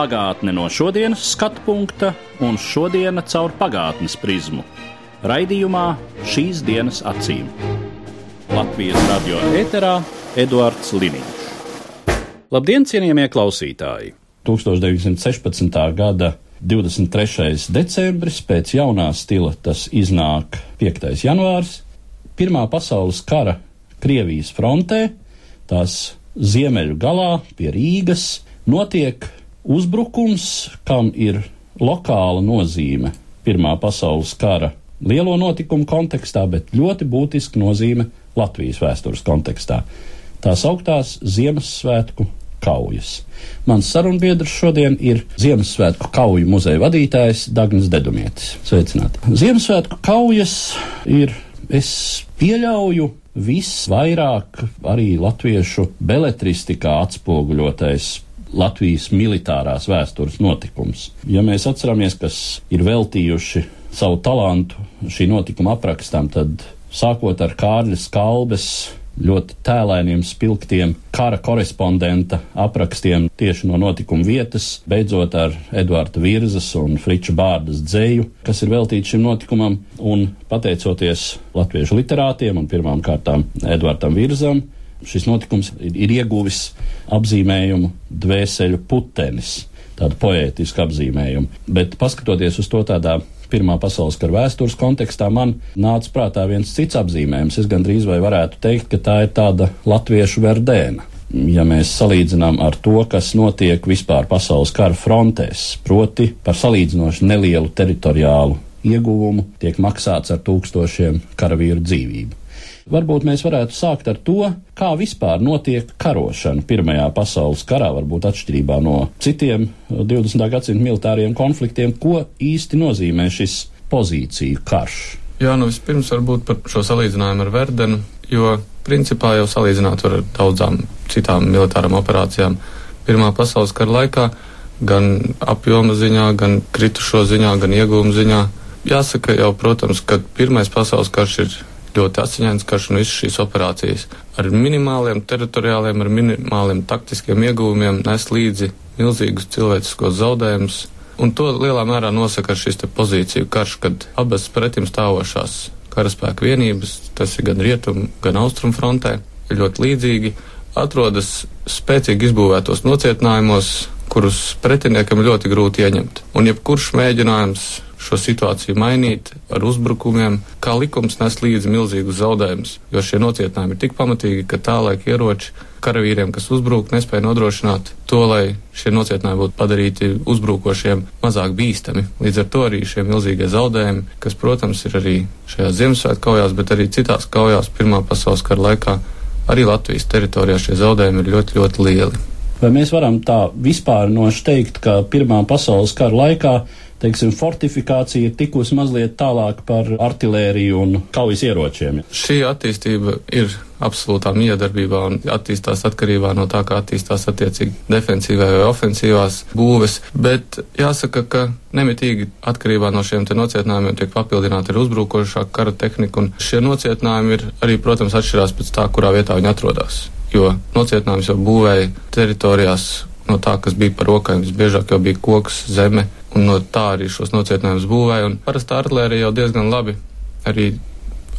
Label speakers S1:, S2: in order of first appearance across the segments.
S1: Pagātne no šodienas skatu punkta un šodienas caur pagātnes prizmu. Raidījumā šīs dienas acīm. Latvijas radio eterā Eduards Liniņš. Labdien, cienījamie klausītāji! 1916. gada 23. decembris pēc jaunā stila tas iznāk 5. janvārs. Pirmā pasaules kara Krievijas frontē, tās ziemeļu galā pie Rīgas, notiek uzbrukums, kam ir lokāla nozīme Pirmā pasaules kara lielo notikumu kontekstā, bet ļoti būtiska nozīme Latvijas vēstures kontekstā. Tās augtās Ziemassvētku kaujas. Mans sarunbiedrs šodien ir Ziemassvētku kauju muzeja vadītājs Dagnis Dedumietis. Sveicināti! Ziemassvētku kaujas ir, es pieļauju, visvairāk arī latviešu beletristikā atspoguļotais Latvijas militārās vēstures notikums. Ja mēs atceramies, kas ir veltījuši savu talantu šī notikuma aprakstam, tad sākot ar Kārļa Skalbes ļoti tēlainiem, spilgtiem kara korespondenta aprakstiem tieši no notikuma vietas, beidzot ar Eduarda Virzas un Friča Bārdas dzēju, kas ir veltīts šim notikumam, un pateicoties latviešu literātiem un pirmām kārtām Eduardam Virzam, šis notikums ir, ir ieguvis apzīmējumu dvēseļu putenis, tādu poētisku apzīmējumu. Bet paskatoties uz to tādā Pirmā pasaules kara vēstures kontekstā, man nāca prātā viens cits apzīmējums. Es gandrīz vai varētu teikt, ka tā ir tāda latviešu verdēna. Ja mēs salīdzinām ar to, kas notiek vispār pasaules kara frontēs, proti par salīdzinoši nelielu teritoriālu ieguvumu, tiek maksāts ar tūkstošiem karavīru dzīvību. Varbūt mēs varētu sākt ar to, kā vispār notiek karošana Pirmajā pasaules karā, varbūt atšķirībā no citiem 20. gadsimta militāriem konfliktiem, ko īsti nozīmē šis pozīciju karš.
S2: Jā, nu vispirms varbūt par šo salīdzinājumu ar Verdenu, jo principā jau salīdzināt var ar daudzām citām militārām operācijām. Pirmā pasaules kara laikā gan apjoma ziņā, gan kritušo ziņā, gan iegūmu ziņā. Jāsaka jau, protams, ka Pirmais pasaules karš ir ļoti asiņains karš un visas šīs operācijas ar minimāliem teritoriāliem, ar minimāliem taktiskiem ieguvumiem nes līdzi milzīgus cilvēciskos zaudējumus. Un to lielā mērā nosaka šis pozīciju karš, kad abas pretim stāvošās karaspēka vienības, tas ir gan rietumu, gan austrumu frontē, ļoti līdzīgi, atrodas spēcīgi izbūvētos nocietinājumos, kurus pretiniekam ļoti grūti ieņemt. Un jebkurš mēģinājums šo situāciju mainīt ar uzbrukumiem, kā likums nes līdzi milzīgus zaudējumus, jo šie nocietinājumi ir tik pamatīgi, ka tā laika ieroči karavīriem, kas uzbrūk, nespēja nodrošināt to, lai šie nocietinājumi būtu padarīti uzbrukošiem mazāk bīstami. Līdz ar to arī šie milzīgie zaudējumi, kas, protams, ir arī šajās Ziemassvētku kaujās, bet arī citās kaujās Pirmā pasaules kara laikā, arī Latvijas teritorijā šie zaudējumi ir ļoti, ļoti lieli.
S1: Vai mēs varam tā vispār nošteikt, ka Pirmā pasaules kara laikā teiksim, fortifikācija ir tikusi mazliet tālāk par artilēriju un kaujas ieročiem.
S2: Šī attīstība ir absolūtā miedarbībā un attīstās atkarībā no tā, kā attīstās attiecīgi defensīvā vai ofensīvās būves, bet jāsaka, ka nemitīgi atkarībā no šiem te nocietinājumiem tiek papildināta ar uzbrukošā kara tehnika, un šie nocietinājumi ir arī, protams, atšķirās pēc tā, kurā vietā viņi atrodas. Jo nocietinājums jau būvēja teritorijās no tā, kas bija par rokām, visbiežāk jau bija koks, zeme, un no tā arī šos nocietinājumus būvēja. Un parastā artilērija jau diezgan labi arī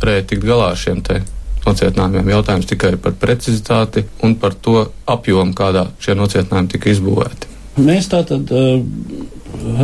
S2: varēja tikt galā ar šiem te nocietinājumiem. Jautājums tikai par precizitāti un par to apjomu, kādā šie nocietinājumi tika izbūvēti.
S1: Mēs tātad uh,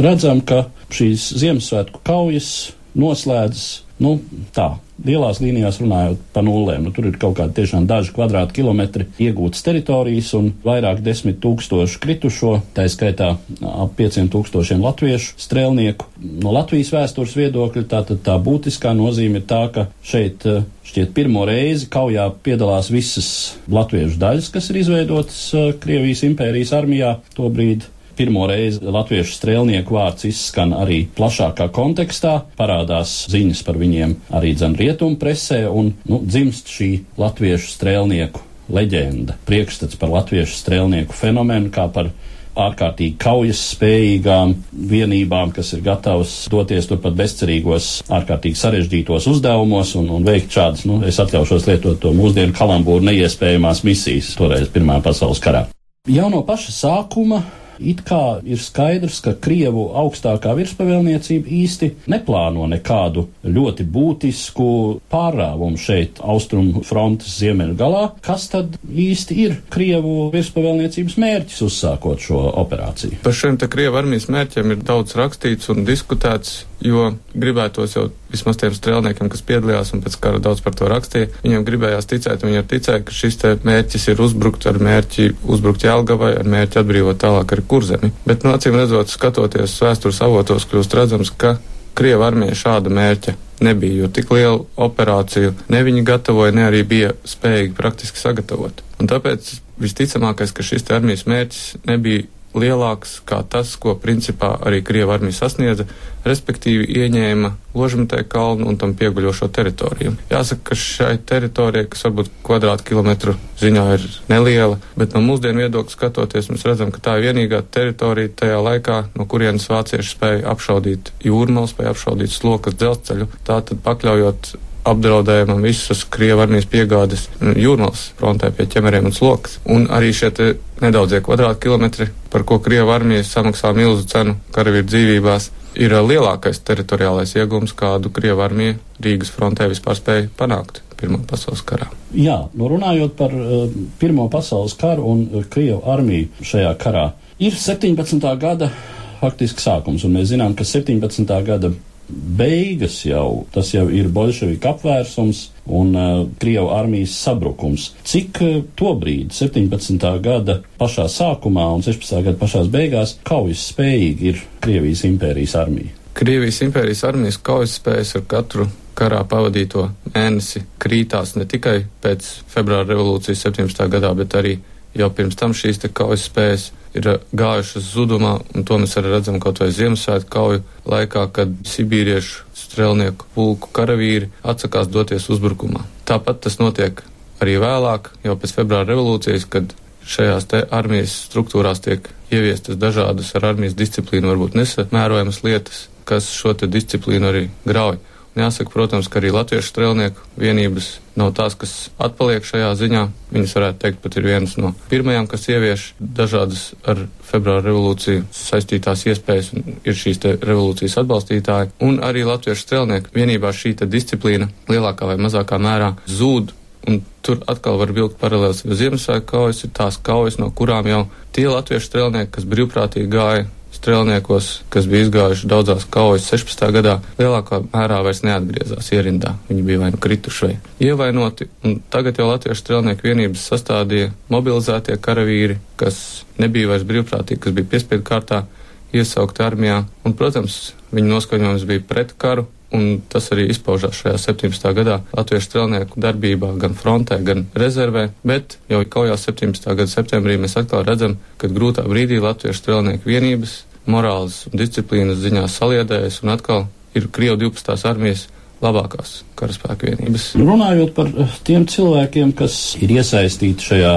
S1: redzam, ka šīs Ziemassvētku kaujas noslēdzas nu, tā, lielās līnijās runājot pa nulēm. Nu, tur ir kaut kādi tiešām daži kvadrātkilometri iegūtas teritorijas un vairāk desmit tūkstošu kritušo, tā skaitā ap pieciem tūkstošiem latviešu strēlnieku. No Latvijas vēstures viedokļa tātad tā būtiskā nozīme ir tā, ka šeit šķiet pirmo reizi kaujā piedalās visas latviešu daļas, kas ir izveidotas Krievijas impērijas armijā tobrīd pirmo reizi latviešu strēlnieku vārds izskan arī plašākā kontekstā, parādās ziņas par viņiem arī dzen rietumu presē un nu, dzimst šī latviešu strēlnieku leģenda, priekšstats par latviešu strēlnieku fenomenu kā par ārkārtīgi kaujas spējīgām vienībām, kas ir gatavas doties turpat bezcerīgos, ārkārtīgi sarežģītos uzdevumos un, un veikt šādas, nu, es atļaušos lietot to mūsdienu kalambūru neiespējamās misijas toreiz Pirmā pasaules karā. Jau no paša sākuma It kā ir skaidrs, ka Krievu augstākā virspavēlniecība īsti neplāno nekādu ļoti būtisku pārāvumu šeit austrumu frontes ziemeļu galā. Kas tad īsti ir Krievu virspavēlniecības mērķis uzsākot šo operāciju?
S2: Par šiem te Krievu armijas mērķiem ir daudz rakstīts un diskutēts jo gribētos jau vismaz tiem strēlniekiem, kas piedalījās un pēc kara daudz par to rakstīja, viņiem gribējās ticēt, viņi ir ticēja, ka šis te mērķis ir uzbrukt ar mērķi uzbrukt Jelgavai, ar mērķi atbrīvot tālāk arī kurzemi. Bet, nu, acīm redzot, skatoties vēstures avotos, kļūst redzams, ka Krieva armija šāda mērķa nebija, jo tik lielu operāciju ne viņi gatavoja, ne arī bija spējīgi praktiski sagatavot. Un tāpēc visticamākais, ka šis armijas mērķis nebija lielāks kā tas, ko principā arī Krieva armija sasniedza, respektīvi ieņēma Ložmetē kalnu un tam pieguļošo teritoriju. Jāsaka, ka šai teritorijai, kas varbūt kvadrātkilometru ziņā ir neliela, bet no mūsdienu viedokļa skatoties, mēs redzam, ka tā ir vienīgā teritorija tajā laikā, no kurienes vācieši spēja apšaudīt jūrmālu, spēja apšaudīt slokas dzelzceļu, tātad pakļaujot apdraudējumam visas Krievijas armijas piegādes jūrmālas frontē pie ķemeriem un slokas. Un arī šie nedaudzie kvadrātkilometri, par ko Krievijas armija samaksā milzu cenu karavīru dzīvībās, ir lielākais teritoriālais iegums, kādu Krievijas armija Rīgas frontē vispār spēja panākt. Pirmā pasaules karā.
S1: Jā, nu runājot par uh, Pirmo pasaules karu un uh, Krievu armiju šajā karā, ir 17. gada faktiski sākums, un mēs zinām, ka 17. gada beigas jau, tas jau ir bolševika apvērsums un uh, Krievu armijas sabrukums. Cik uh, tobrīd, 17. gada pašā sākumā un 16. gada pašās beigās, kaujas spējīgi ir Krievijas impērijas armija?
S2: Krievijas impērijas armijas kaujas spējas ar katru karā pavadīto mēnesi krītās ne tikai pēc februāra revolūcijas 17. gadā, bet arī jau pirms tam šīs kaujas spējas ir gājušas zudumā, un to mēs arī redzam kaut vai Ziemassvētku kauju laikā, kad sibīriešu strelnieku pulku karavīri atsakās doties uzbrukumā. Tāpat tas notiek arī vēlāk, jau pēc februāra revolūcijas, kad šajās armijas struktūrās tiek ieviestas dažādas ar armijas disciplīnu varbūt nesamērojamas lietas, kas šo disciplīnu arī grauj. Jāsaka, protams, ka arī latviešu strēlnieku vienības nav tās, kas atpaliek šajā ziņā. Viņas varētu teikt, pat ir vienas no pirmajām, kas ievieš dažādas ar februāra revolūciju saistītās iespējas un ir šīs revolūcijas atbalstītāji. Un arī latviešu strēlnieku vienībā šī disciplīna lielākā vai mazākā mērā zūd. Un tur atkal var vilkt paralēlis, jo Ziemassvētku kaujas ir tās kaujas, no kurām jau tie latviešu strēlnieki, kas brīvprātīgi gāja strēlniekos, kas bija izgājuši daudzās kaujas 16. gadā, lielākā mērā vairs neatgriezās ierindā. Viņi bija vai nu krituši vai ievainoti, un tagad jau Latviešu strēlnieku vienības sastādīja mobilizētie karavīri, kas nebija vairs brīvprātīgi, kas bija piespiedu kārtā iesaukti armijā, un, protams, viņu noskaņojums bija pret karu, un tas arī izpaužās šajā 17. gadā Latviešu strēlnieku darbībā gan frontē, gan rezervē, bet jau kaujās 17. gada septembrī mēs atkal redzam, ka grūtā brīdī Latviešu strēlnieku vienības morāles un disciplīnas ziņā saliedējas un atkal ir Krievu 12. armijas labākās karaspēku vienības.
S1: Runājot par eh, tiem cilvēkiem, kas ir iesaistīti šajā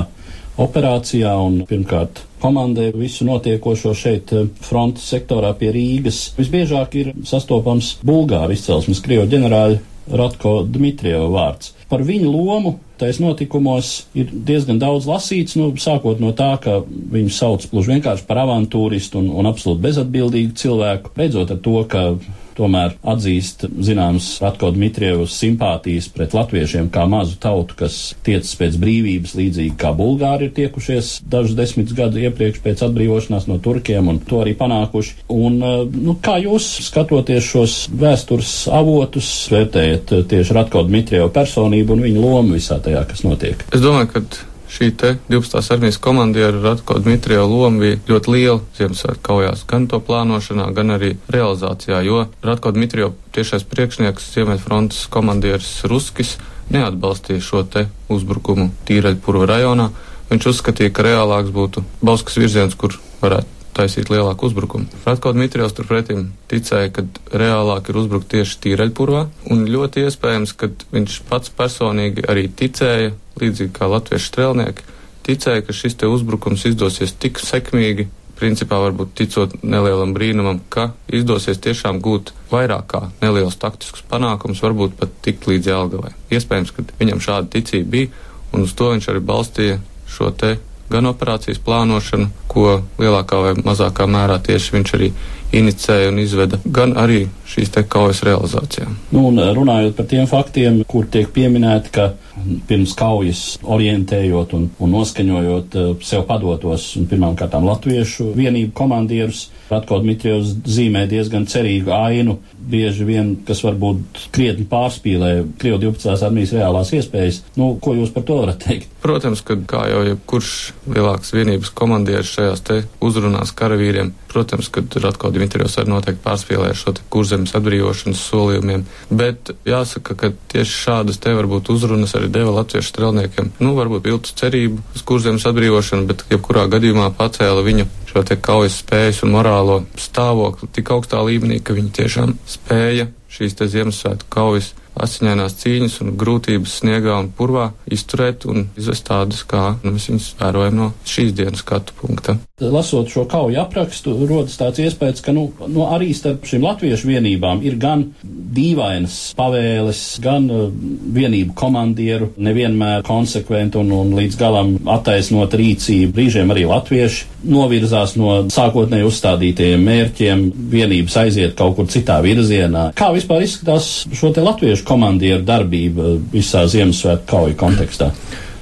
S1: operācijā un pirmkārt komandē visu notiekošo šeit eh, frontes sektorā pie Rīgas, visbiežāk ir sastopams Bulgāru izcelsmes Krievu ģenerāļa Ratko Dmitrieva vārds. Par viņu lomu tais notikumos ir diezgan daudz lasīts, nu, sākot no tā, ka viņu sauc gluži vienkārši par avantūristu un, un absolūti bezatbildīgu cilvēku, beidzot ar to, ka tomēr atzīst zināmas Ratko Dmitrievas simpātijas pret latviešiem kā mazu tautu, kas tiecas pēc brīvības līdzīgi kā Bulgāri ir tiekušies dažus desmitus gadu iepriekš pēc atbrīvošanās no turkiem un to arī panākuši. Un, eh, nu, kā jūs skatoties šos vēstures avotus, vērtējat tieši Ratko Dmitrieva personību un viņa lomu visā tajā, kas notiek?
S2: Es domāju, ka šī 12. armijas komandiera Ratko Dmitrieva loma bija ļoti liela Ziemassvētku kaujās, gan to plānošanā, gan arī realizācijā, jo Ratko Dmitrieva tiešais priekšnieks Ziemeļfrontes komandieris Ruskis neatbalstīja šo te uzbrukumu Tīraļpurva rajonā. Viņš uzskatīja, ka reālāks būtu Bauskas virziens, kur varētu taisīt lielāku uzbrukumu. Ratko Dmitrijos turpretim ticēja, ka reālāk ir uzbrukt tieši tīreļpurvā, un ļoti iespējams, ka viņš pats personīgi arī ticēja, līdzīgi kā latviešu strēlnieki, ticēja, ka šis te uzbrukums izdosies tik sekmīgi, principā varbūt ticot nelielam brīnumam, ka izdosies tiešām gūt vairāk kā neliels taktisks panākums, varbūt pat tikt līdz Jelgavai. Iespējams, ka viņam šāda ticība bija, un uz to viņš arī balstīja šo te gan operācijas plānošanu, ko lielākā vai mazākā mērā tieši viņš arī inicēja un izveda, gan arī šīs te kaujas realizācijā.
S1: Nu, un runājot par tiem faktiem, kur tiek pieminēti, ka pirms kaujas orientējot un, un noskaņojot eh, sev padotos pirmām kārtām latviešu vienību komandierus, Ratko Dmitrijovs zīmē diezgan cerīgu ainu, bieži vien, kas varbūt krietni pārspīlē Krievu 12. armijas reālās iespējas. Nu, ko jūs par to varat teikt?
S2: Protams, ka kā jau jebkurš lielāks vienības komandieris šajās te uzrunās karavīriem, protams, ka Ratko Dmitrijovs arī noteikti pārspīlē šo te kurzemes atbrīvošanas solījumiem, bet jāsaka, ka tieši šādas te varbūt uzrunas arī deva latviešu strelniekiem, nu, varbūt viltu cerību uz kurzemes atbrīvošanu, bet jebkurā gadījumā pacēla viņu šo te kaujas spējas un morālo stāvokli tik augstā līmenī, ka viņi tiešām spēja šīs te Ziemassvētku kaujas asiņainās cīņas un grūtības sniegā un purvā izturēt un izvest tādas, kā nu, mēs viņus vērojam no šīs dienas skatu punkta.
S1: Lasot šo kauju aprakstu, rodas tāds iespējas, ka nu, nu, arī starp šīm latviešu vienībām ir gan dīvainas pavēles, gan uh, vienību komandieru, nevienmēr konsekventi un, un līdz galam attaisnot rīcību. Brīžiem arī latvieši novirzās no sākotnēji uzstādītajiem mērķiem, vienības aiziet kaut kur citā virzienā. Kā vispār izskatās šo te latviešu komandieru darbība visā Ziemassvētku kauju kontekstā?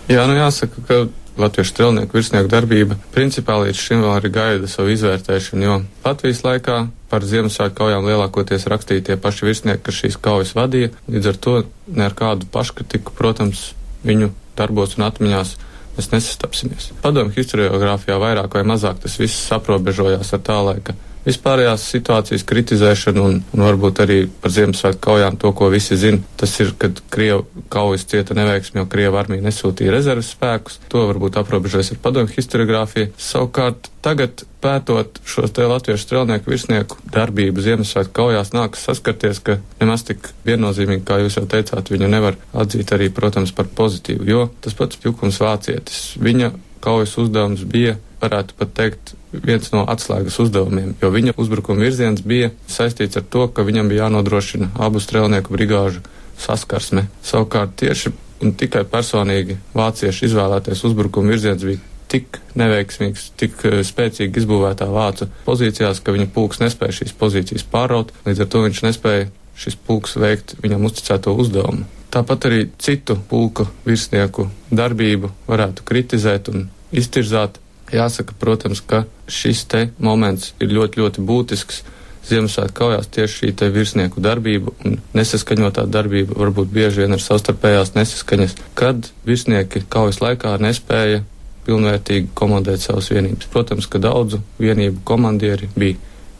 S2: Jā, nu jāsaka, ka latviešu strelnieku virsnieku darbība principā līdz šim vēl arī gaida savu izvērtēšanu, jo Latvijas laikā par Ziemassvētku kaujām lielākoties rakstīja tie paši virsnieki, kas šīs kaujas vadīja, līdz ar to ne ar kādu paškritiku, protams, viņu darbos un atmiņās mēs nesastapsimies. Padomju historiografijā vairāk vai mazāk tas viss aprobežojās ar tā laika vispārējās situācijas kritizēšanu un, un varbūt arī par Ziemassvētku kaujām to, ko visi zina. Tas ir, kad Krievu kaujas cieta neveiksmi, jo Krievu armija nesūtīja rezerves spēkus. To varbūt aprobežojas ar padomju historiografiju. Savukārt tagad pētot šo te latviešu strelnieku virsnieku darbību Ziemassvētku kaujās nākas saskarties, ka nemaz tik viennozīmīgi, kā jūs jau teicāt, viņu nevar atzīt arī, protams, par pozitīvu, jo tas pats Jukums Vācietis, viņa kaujas uzdevums bija, varētu pat teikt, viens no atslēgas uzdevumiem, jo viņa uzbrukuma virziens bija saistīts ar to, ka viņam bija jānodrošina abu strēlnieku brigāžu saskarsme. Savukārt tieši un tikai personīgi vāciešu izvēlētais uzbrukuma virziens bija tik neveiksmīgs, tik uh, spēcīgi izbūvētā vācu pozīcijās, ka viņa pulks nespēja šīs pozīcijas pāraut, līdz ar to viņš nespēja šis pulks veikt viņam uzticēto uzdevumu. Tāpat arī citu pulku virsnieku darbību varētu kritizēt un iztirzāt, Jāsaka, protams, ka šis te moments ir ļoti, ļoti būtisks. Ziemassvētku kaujās tieši šī virsnieku darbība un nesaskaņotā darbība varbūt bieži vien ir savstarpējās nesaskaņas, kad virsnieki kaujas laikā nespēja pilnvērtīgi komandēt savas vienības. Protams, ka daudzu vienību komandieri bija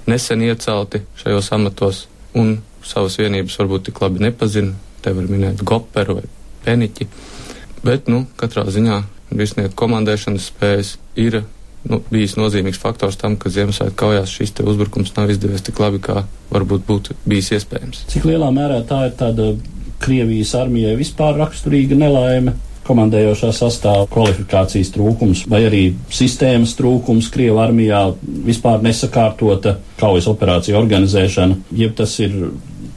S2: nesen iecelti šajos amatos un savas vienības varbūt tik labi nepazina. Te var minēt Goperu vai Peniķi, bet, nu, katrā ziņā virsnieku komandēšanas spējas ir nu, bijis nozīmīgs faktors tam, ka Ziemassvētku kaujās šis uzbrukums nav izdevies tik labi, kā varbūt būtu bijis iespējams.
S1: Cik lielā mērā tā ir tāda Krievijas armijai vispār raksturīga nelaime? komandējošā sastāvā kvalifikācijas trūkums vai arī sistēmas trūkums Krievijas armijā, vispār nesakārtota kaujas operāciju organizēšana, jeb tas ir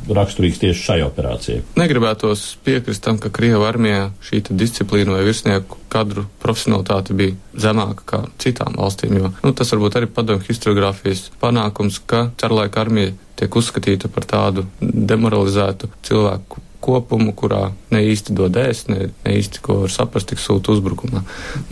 S1: raksturīgs tieši šai operācijai.
S2: Negribētos piekrist tam, ka Krievija armijā šī disciplīna vai virsnieku kadru profesionalitāte bija zemāka kā citām valstīm, jo nu, tas varbūt arī padomju historiografijas panākums, ka Carlaika armija tiek uzskatīta par tādu demoralizētu cilvēku kopumu, kurā ne īsti dod ēst, ne, ne īsti ko var saprast, tik sūta uzbrukumā.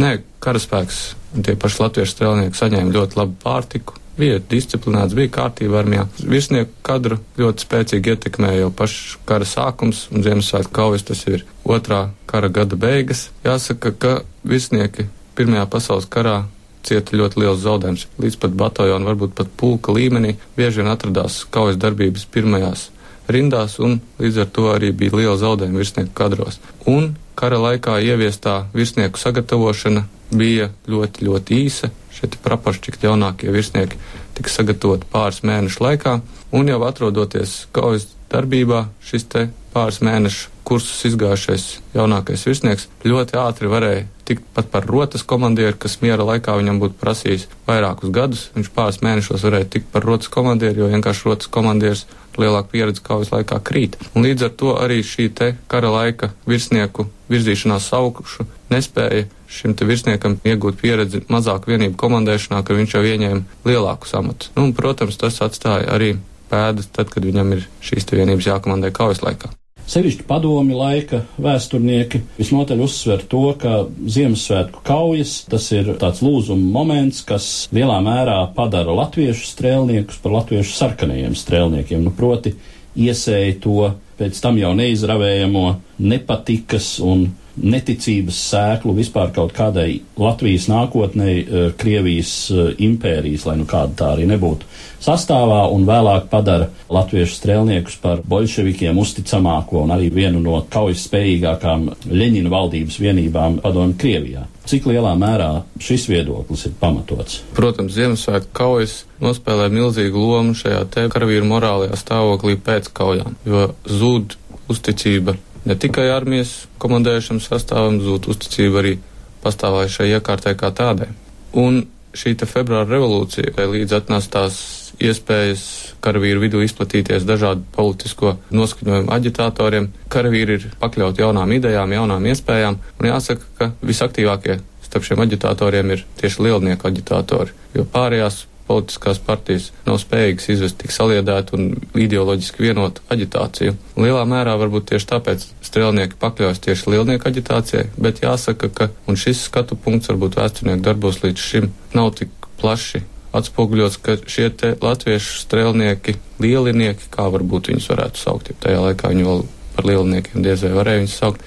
S2: Nē, karaspēks tie paši latviešu strēlnieki saņēma ļoti labu pārtiku, bija disciplinēts, bija kārtība armijā. Virsnieku kadru ļoti spēcīgi ietekmēja jau pašs kara sākums un Ziemassvētku kaujas, tas ir otrā kara gada beigas. Jāsaka, ka virsnieki Pirmajā pasaules karā cieta ļoti liels zaudējums. Līdz pat bataljona, varbūt pat pulka līmenī, bieži vien atradās kaujas darbības pirmajās rindās, un līdz ar to arī bija liela zaudējuma virsnieku kadros. Un kara laikā ieviestā virsnieku sagatavošana bija ļoti, ļoti īsa. Šie praporšķikti jaunākie virsnieki tika sagatavoti pāris mēnešu laikā, un jau atrodoties kaujas darbībā, šis te pāris mēnešu kursus izgājušais jaunākais virsnieks ļoti ātri varēja tikt pat par rotas komandieru, kas miera laikā viņam būtu prasījis vairākus gadus. Viņš pāris mēnešos varēja tikt par rotas komandieru, jo vienkārši rotas komandieris ar lielāku pieredzi kaujas laikā krīt. Un līdz ar to arī šī te kara laika virsnieku virzīšanās augšu nespēja šim te virsniekam iegūt pieredzi mazāku vienību komandēšanā, ka viņš jau ieņēma lielākus amatus. Nu, un, protams, tas atstāja arī pēdas tad, kad viņam ir šīs vienības jākomandē kaujas laikā.
S1: Sevišķi padomi laika vēsturnieki visnotaļ uzsver to, ka Ziemassvētku kaujas tas ir tāds lūzuma moments, kas lielā mērā padara latviešu strēlniekus par latviešu sarkanajiem strēlniekiem. Nu, proti, iesēja to pēc tam jau neizravējamo nepatikas un neticības sēklu vispār kaut kādai Latvijas nākotnē, eh, Krievijas eh, impērijas, lai nu kāda tā arī nebūtu sastāvā, un vēlāk padara latviešu strēlniekus par bolševikiem uzticamāko un arī vienu no kaujas spējīgākām Ļeņina valdības vienībām padomu Krievijā. Cik lielā mērā šis viedoklis ir pamatots?
S2: Protams, Ziemassvētku kaujas nospēlē milzīgu lomu šajā te karavīru morālajā stāvoklī pēc kaujām, jo zūd uzticība ne tikai armijas komandējušam sastāvam, zūd uzticība arī pastāvējušai iekārtai kā tādai. Un šī februāra revolūcija līdz atnestās iespējas karavīru vidū izplatīties dažādu politisko noskaņojumu aģitatoriem. Karavīri ir pakļauti jaunām idejām, jaunām iespējām, un jāsaka, ka visaktīvākie starp šiem aģitatoriem ir tieši lielnieku aģitatori, jo pārējās politiskās partijas nav spējīgas izvest tik saliedētu un ideoloģiski vienotu aģitāciju. Lielā mērā varbūt tieši tāpēc strēlnieki pakļaujas tieši lielnieku aģitācijai, bet jāsaka, ka, un šis skatu punkts varbūt vēsturnieku darbos līdz šim nav tik plaši atspoguļots, ka šie latviešu strēlnieki, lielinieki, kā varbūt viņus varētu saukt, ja tajā laikā viņi vēl par lieliniekiem diez vai varēja viņus saukt.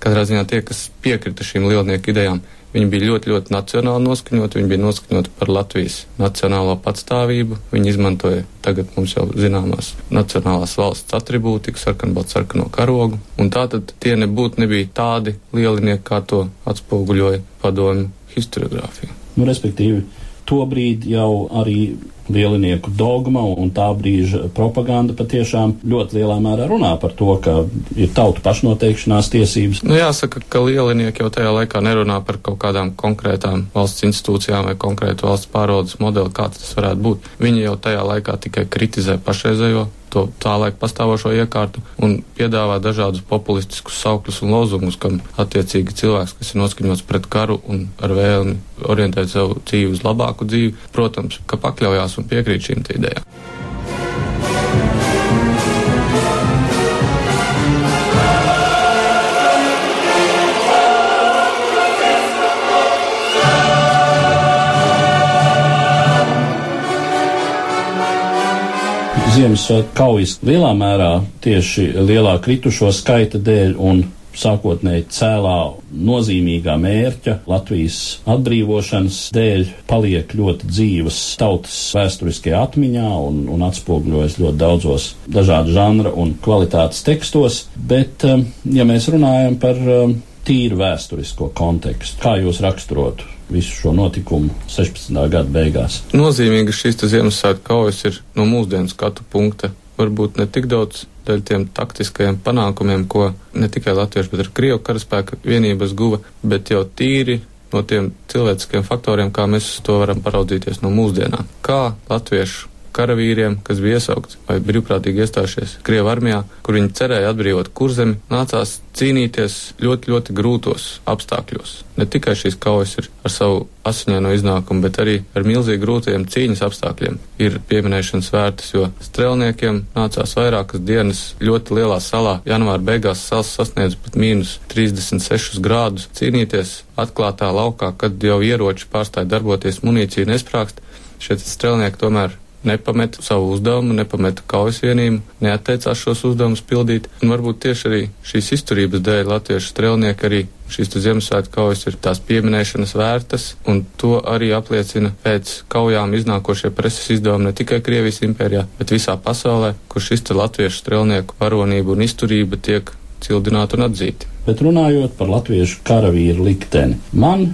S2: Katrā ziņā tie, kas piekrita šīm lielnieku idejām, Viņi bija ļoti, ļoti nacionāli noskaņoti, viņi bija noskaņoti par Latvijas nacionālo patstāvību. Viņi izmantoja tagad mums jau zināmās nacionālās valsts atribūtiku, sarkanbaltu sarkano karogu. Un tātad tie nebūtu nebija tādi lielinieki, kā to atspoguļoja padomju historiogrāfija.
S1: Nu, respektīvi, tobrīd jau arī lielinieku dogma un tā brīža propaganda patiešām ļoti lielā mērā runā par to, ka ir tautu pašnoteikšanās tiesības.
S2: Nu, jāsaka, ka lielinieki jau tajā laikā nerunā par kaut kādām konkrētām valsts institūcijām vai konkrētu valsts pārvaldes modeli, kāds tas varētu būt. Viņi jau tajā laikā tikai kritizē pašreizējo to tā laika pastāvošo iekārtu un piedāvā dažādus populistiskus saukļus un lozungus, kam attiecīgi cilvēks, kas ir noskaņots pret karu un ar vēlmi orientēt savu dzīvi uz labāku dzīvi, protams, ka pakļaujās un piekrīt šīm idejām.
S1: Ziemassvētku kaujas lielā mērā tieši lielā kritušo skaita dēļ un sākotnēji cēlā nozīmīgā mērķa Latvijas atbrīvošanas dēļ paliek ļoti dzīvas tautas vēsturiskajā atmiņā un, un atspoguļojas ļoti daudzos dažādu žanra un kvalitātes tekstos, bet, um, ja mēs runājam par um, tīru vēsturisko kontekstu, kā jūs raksturotu visu šo notikumu 16. gada beigās?
S2: Nozīmīgi šīs Ziemassvētku kaujas ir no mūsdienu skatu punkta varbūt ne tik daudz dēļ tiem taktiskajiem panākumiem, ko ne tikai latviešu, bet arī krievu karaspēka vienības guva, bet jau tīri no tiem cilvēciskiem faktoriem, kā mēs to varam paraudzīties no mūsdienām. Kā latviešu karavīriem, kas bija iesaukti vai brīvprātīgi iestājušies Krievijas armijā, kur viņi cerēja atbrīvot kurzemi, nācās cīnīties ļoti, ļoti grūtos apstākļos. Ne tikai šīs kaujas ir ar savu asiņaino iznākumu, bet arī ar milzīgi grūtiem cīņas apstākļiem ir pieminēšanas vērtas, jo strēlniekiem nācās vairākas dienas ļoti lielā salā. Janvāra beigās sals sasniedz pat mīnus 36 grādus cīnīties atklātā laukā, kad jau ieroči pārstāja darboties, munīcija nesprākst. Šie strēlnieki tomēr nepameta savu uzdevumu, nepameta kaujas vienību, neatteicās šos uzdevumus pildīt. Un varbūt tieši arī šīs izturības dēļ latviešu strēlnieki arī šīs Ziemassvētku kaujas ir tās pieminēšanas vērtas, un to arī apliecina pēc kaujām iznākošie preses izdevumi ne tikai Krievijas impērijā, bet visā pasaulē, kur šis latviešu strēlnieku varonība un izturība tiek cildināta un atzīta.
S1: Bet runājot par latviešu karavīru likteni, man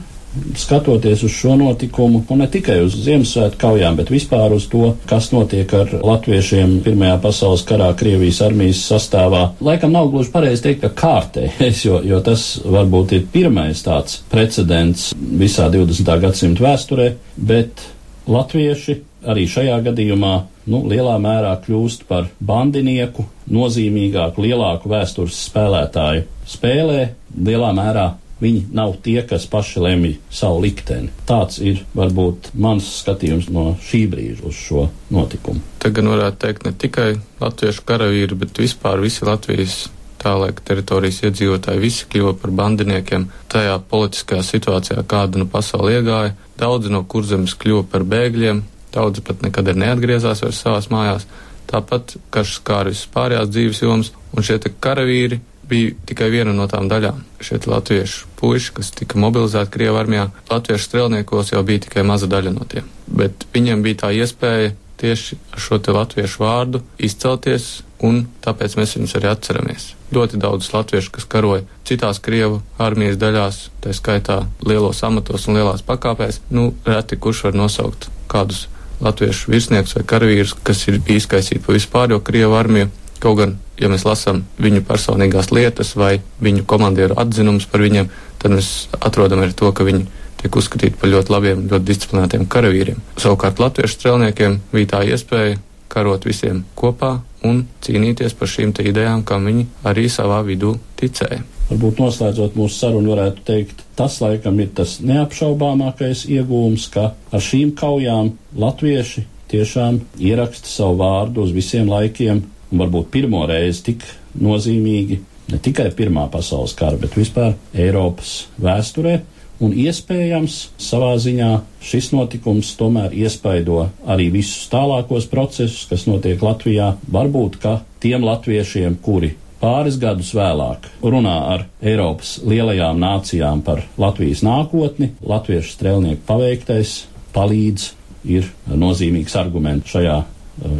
S1: skatoties uz šo notikumu, un ne tikai uz Ziemassvētku kaujām, bet vispār uz to, kas notiek ar latviešiem Pirmajā pasaules karā Krievijas armijas sastāvā, laikam nav gluži pareizi teikt, ka kārtējies, jo, jo tas varbūt ir pirmais tāds precedents visā 20. gadsimta vēsturē, bet latvieši arī šajā gadījumā nu, lielā mērā kļūst par bandinieku, nozīmīgāku, lielāku vēstures spēlētāju spēlē, lielā mērā Viņi nav tie, kas paši lemj savu likteni. Tāds ir varbūt mans skatījums no šī brīža uz šo notikumu.
S2: Te gan varētu teikt ne tikai latviešu karavīri, bet vispār visi Latvijas tā laika teritorijas iedzīvotāji visi kļuva par bandiniekiem tajā politiskajā situācijā, kāda nu pasauli iegāja. Daudzi no kurzemes kļuva par bēgļiem, daudzi pat nekad ir neatgriezās vairs savās mājās. Tāpat karš skāra visas pārējās dzīves jomas, un šie karavīri bija tikai viena no tām daļām. Šie latviešu puiši, kas tika mobilizēti Krievijas armijā, latviešu strēlniekos jau bija tikai maza daļa no tiem. Bet viņiem bija tā iespēja tieši ar šo latviešu vārdu izcelties, un tāpēc mēs viņus arī atceramies. Ļoti daudz latviešu, kas karoja citās Krievu armijas daļās, tā skaitā lielos amatos un lielās pakāpēs, nu, reti kurš var nosaukt kādus latviešu virsniekus vai karavīrus, kas ir izkaisīti pa vispār jo Krievu armiju Kaut gan, ja mēs lasām viņu personīgās lietas vai viņu komandieru atzinumus par viņiem, tad mēs atrodam arī to, ka viņi tiek uzskatīti par ļoti labiem, ļoti disciplinētiem karavīriem. Savukārt latviešu strēlniekiem bija tā iespēja karot visiem kopā un cīnīties par šīm idejām, kam viņi arī savā vidū ticēja.
S1: Varbūt noslēdzot mūsu sarunu, varētu teikt, tas laikam ir tas neapšaubāmākais iegūms, ka ar šīm kaujām latvieši tiešām ieraksta savu vārdu uz visiem laikiem un varbūt pirmo reizi tik nozīmīgi ne tikai Pirmā pasaules kara, bet vispār Eiropas vēsturē. Un iespējams, savā ziņā šis notikums tomēr iespaido arī visus tālākos procesus, kas notiek Latvijā. Varbūt, ka tiem latviešiem, kuri pāris gadus vēlāk runā ar Eiropas lielajām nācijām par Latvijas nākotni, latviešu strēlnieku paveiktais palīdz, ir nozīmīgs arguments šajā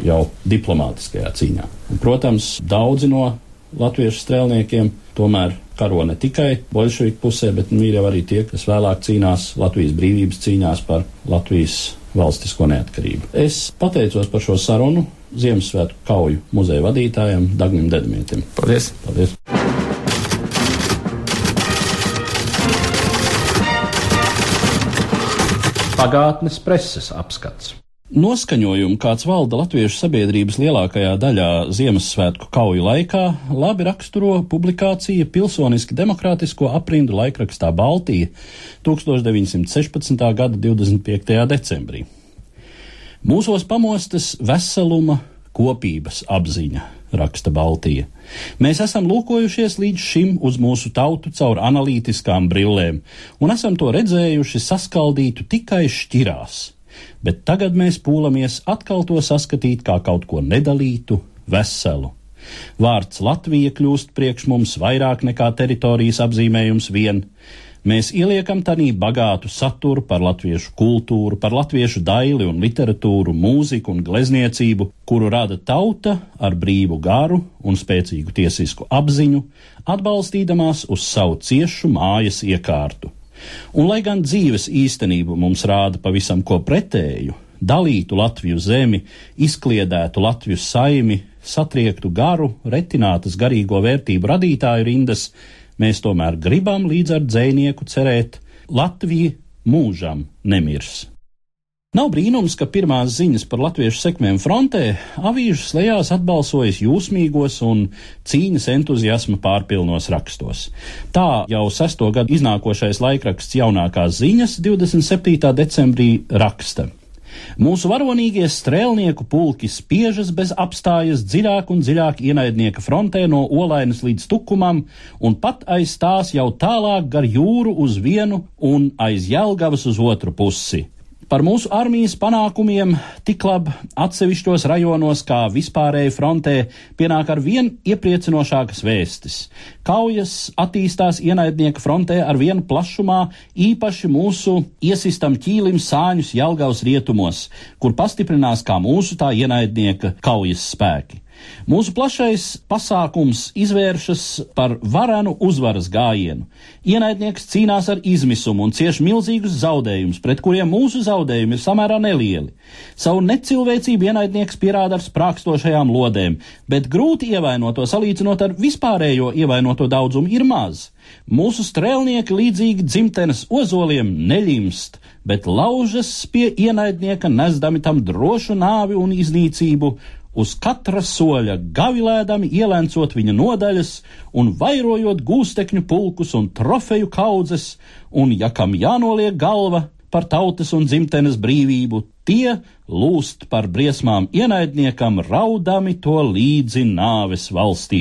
S1: jau diplomātiskajā cīņā. Un, protams, daudzi no latviešu strēlniekiem tomēr karo ne tikai bolševiku pusē, bet nu, ir jau arī tie, kas vēlāk cīnās Latvijas brīvības cīņās par Latvijas valstisko neatkarību. Es pateicos par šo sarunu Ziemassvētku kauju muzeja vadītājam Dagnim Dedmietim.
S2: Paldies!
S1: Paldies. Pagātnes preses apskats. Noskaņojumu, kāds valda latviešu sabiedrības lielākajā daļā Ziemassvētku kauju laikā, labi raksturo publikācija Pilsoniski demokrātisko aprindu laikrakstā Baltija 1916. gada 25. decembrī. Mūsos pamostas veseluma, kopības apziņa, raksta Baltija. Mēs esam lūkojušies līdz šim uz mūsu tautu caur analītiskām brillēm, un esam to redzējuši saskaldītu tikai šķirās bet tagad mēs pūlamies atkal to saskatīt kā kaut ko nedalītu, veselu. Vārds Latvija kļūst priekš mums vairāk nekā teritorijas apzīmējums vien. Mēs ieliekam tanī bagātu saturu par latviešu kultūru, par latviešu daili un literatūru, mūziku un glezniecību, kuru rada tauta ar brīvu garu un spēcīgu tiesisku apziņu, atbalstīdamās uz savu ciešu mājas iekārtu. Un lai gan dzīves īstenība mums rāda pavisam ko pretēju, dalītu Latviju zemi, izkliedētu Latviju saimi, satriektu garu, retinātas garīgo vērtību radītāju rindas, mēs tomēr gribam līdz ar dzēnieku cerēt, Latvija mūžam nemirs. Nav brīnums, ka pirmās ziņas par latviešu sekmēm frontē avīžu slēgās atbalsojas jūsmīgos un cīņas entuziasma pārpilnos rakstos. Tā jau sesto gadu iznākošais laikraksts jaunākās ziņas 27. decembrī raksta. Mūsu varonīgie strēlnieku pulki spiežas bez apstājas dziļāk un dziļāk ienaidnieka frontē no olainas līdz tukumam, un pat aiz tās jau tālāk gar jūru uz vienu un aiz Jelgavas uz otru pusi. Par mūsu armijas panākumiem tik labi atsevišķos rajonos kā vispārēji frontē pienāk ar vien iepriecinošākas vēstis. Kaujas attīstās ienaidnieka frontē ar vienu plašumā, īpaši mūsu iesistam ķīlim sāņus Jelgavas rietumos, kur pastiprinās kā mūsu tā ienaidnieka kaujas spēki. Mūsu plašais pasākums izvēršas par varenu uzvaras gājienu. Ienaidnieks cīnās ar izmisumu un cieš milzīgus zaudējumus, pret kuriem mūsu zaudējumi ir samērā nelieli. Savu necilvēcību ienaidnieks pierāda ar sprākstošajām lodēm, bet grūti ievainoto salīdzinot ar vispārējo ievainoto daudzumu ir maz. Mūsu strēlnieki līdzīgi dzimtenes ozoliem neļimst, bet laužas pie ienaidnieka nesdami tam drošu nāvi un iznīcību, uz katra soļa gavilēdami ielēncot viņa nodaļas un vairojot gūstekņu pulkus un trofeju kaudzes, un, ja kam jānoliek galva par tautas un dzimtenes brīvību, tie lūst par briesmām ienaidniekam, raudami to līdzi nāves valstī.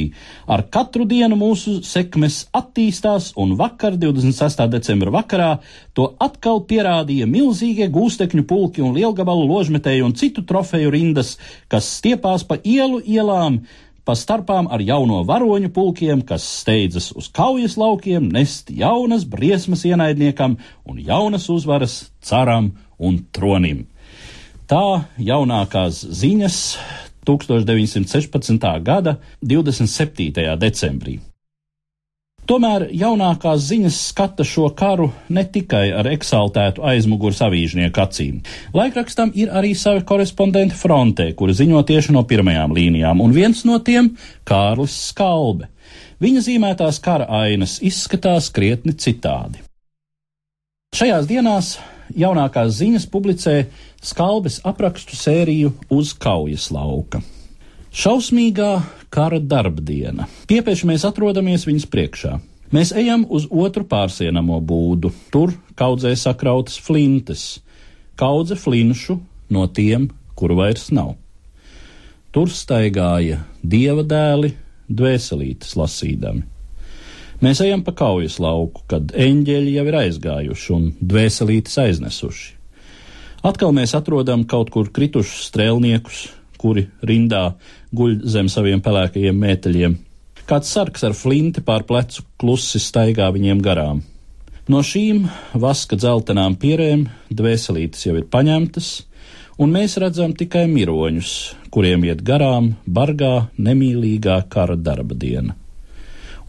S1: Ar katru dienu mūsu sekmes attīstās, un vakar, 26. decembra vakarā, to atkal pierādīja milzīgie gūstekņu pulki un lielgabalu ložmetēju un citu trofeju rindas, kas stiepās pa ielu ielām, pa starpām ar jauno varoņu pulkiem, kas steidzas uz kaujas laukiem, nest jaunas briesmas ienaidniekam un jaunas uzvaras caram un tronim. Tā jaunākās ziņas 1916. gada 27. decembrī. Tomēr jaunākās ziņas skata šo karu ne tikai ar eksaltētu aizmugures avīžnieku acīm. Laikrakstam ir arī savi korespondenti frontē, kuri ziņo tieši no pirmajām līnijām, un viens no tiem - Kārlis Skalbe. Viņa zīmētās kara ainas izskatās krietni citādi. Šajās dienās jaunākās ziņas publicē skalbes aprakstu sēriju uz kaujas lauka. Šausmīgā kara darbdiena. Piepieši mēs atrodamies viņas priekšā. Mēs ejam uz otru pārsienamo būdu. Tur kaudzē sakrautas flintes, kaudze flinšu no tiem, kuru vairs nav. Tur staigāja dieva dēli, dvēselītes lasīdami. Mēs ejam pa kaujas lauku, kad eņģeļi jau ir aizgājuši un dvēselītes aiznesuši. Atkal mēs atrodam kaut kur kritušus strēlniekus, kuri rindā guļ zem saviem pelēkajiem mēteļiem. Kāds sargs ar flinti pār plecu klusi staigā viņiem garām. No šīm vaska dzeltenām pierēm dvēselītes jau ir paņemtas, un mēs redzam tikai miroņus, kuriem iet garām bargā, nemīlīgā kara darba diena.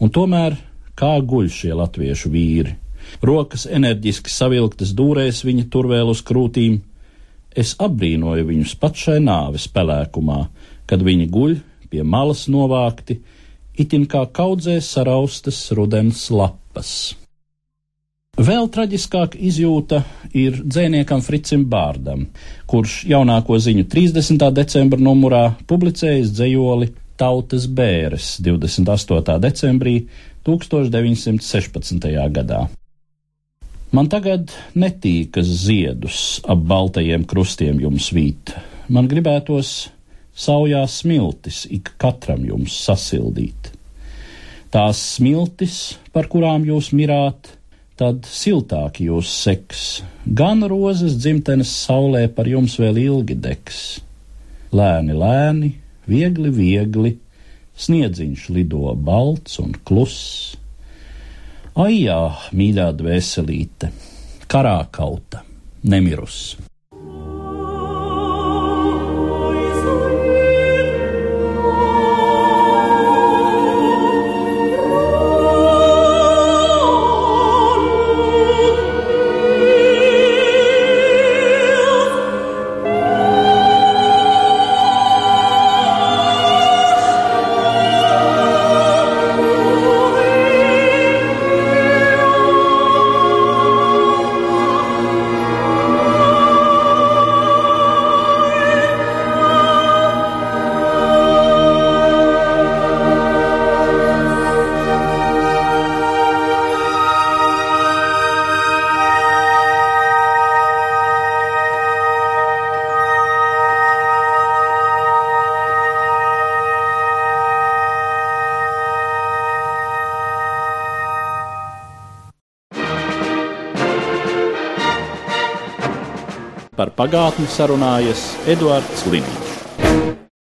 S1: Un tomēr kā guļ šie latviešu vīri. Rokas enerģiski savilktas dūrēs viņa tur vēl uz krūtīm. Es apbrīnoju viņus pat šai nāves pelēkumā, kad viņi guļ pie malas novākti, itin kā kaudzē saraustas rudens lapas. Vēl traģiskāk izjūta ir dzēniekam Fricim Bārdam, kurš jaunāko ziņu 30. decembra numurā publicējis dzējoli Tautas bēres 28. decembrī 1916. gadā. Man tagad netīkas ziedus ap baltajiem krustiem jums vīt. Man gribētos saujās smiltis ik katram jums sasildīt. Tās smiltis, par kurām jūs mirāt, tad siltāk jūs seks, gan rozes dzimtenes saulē par jums vēl ilgi degs. Lēni, lēni, viegli, viegli Sniedziņš lido balts un kluss. Aijā, mīļā dvēselīte, karā kauta, nemirus. Pagātni sarunājas Eduards Līniju.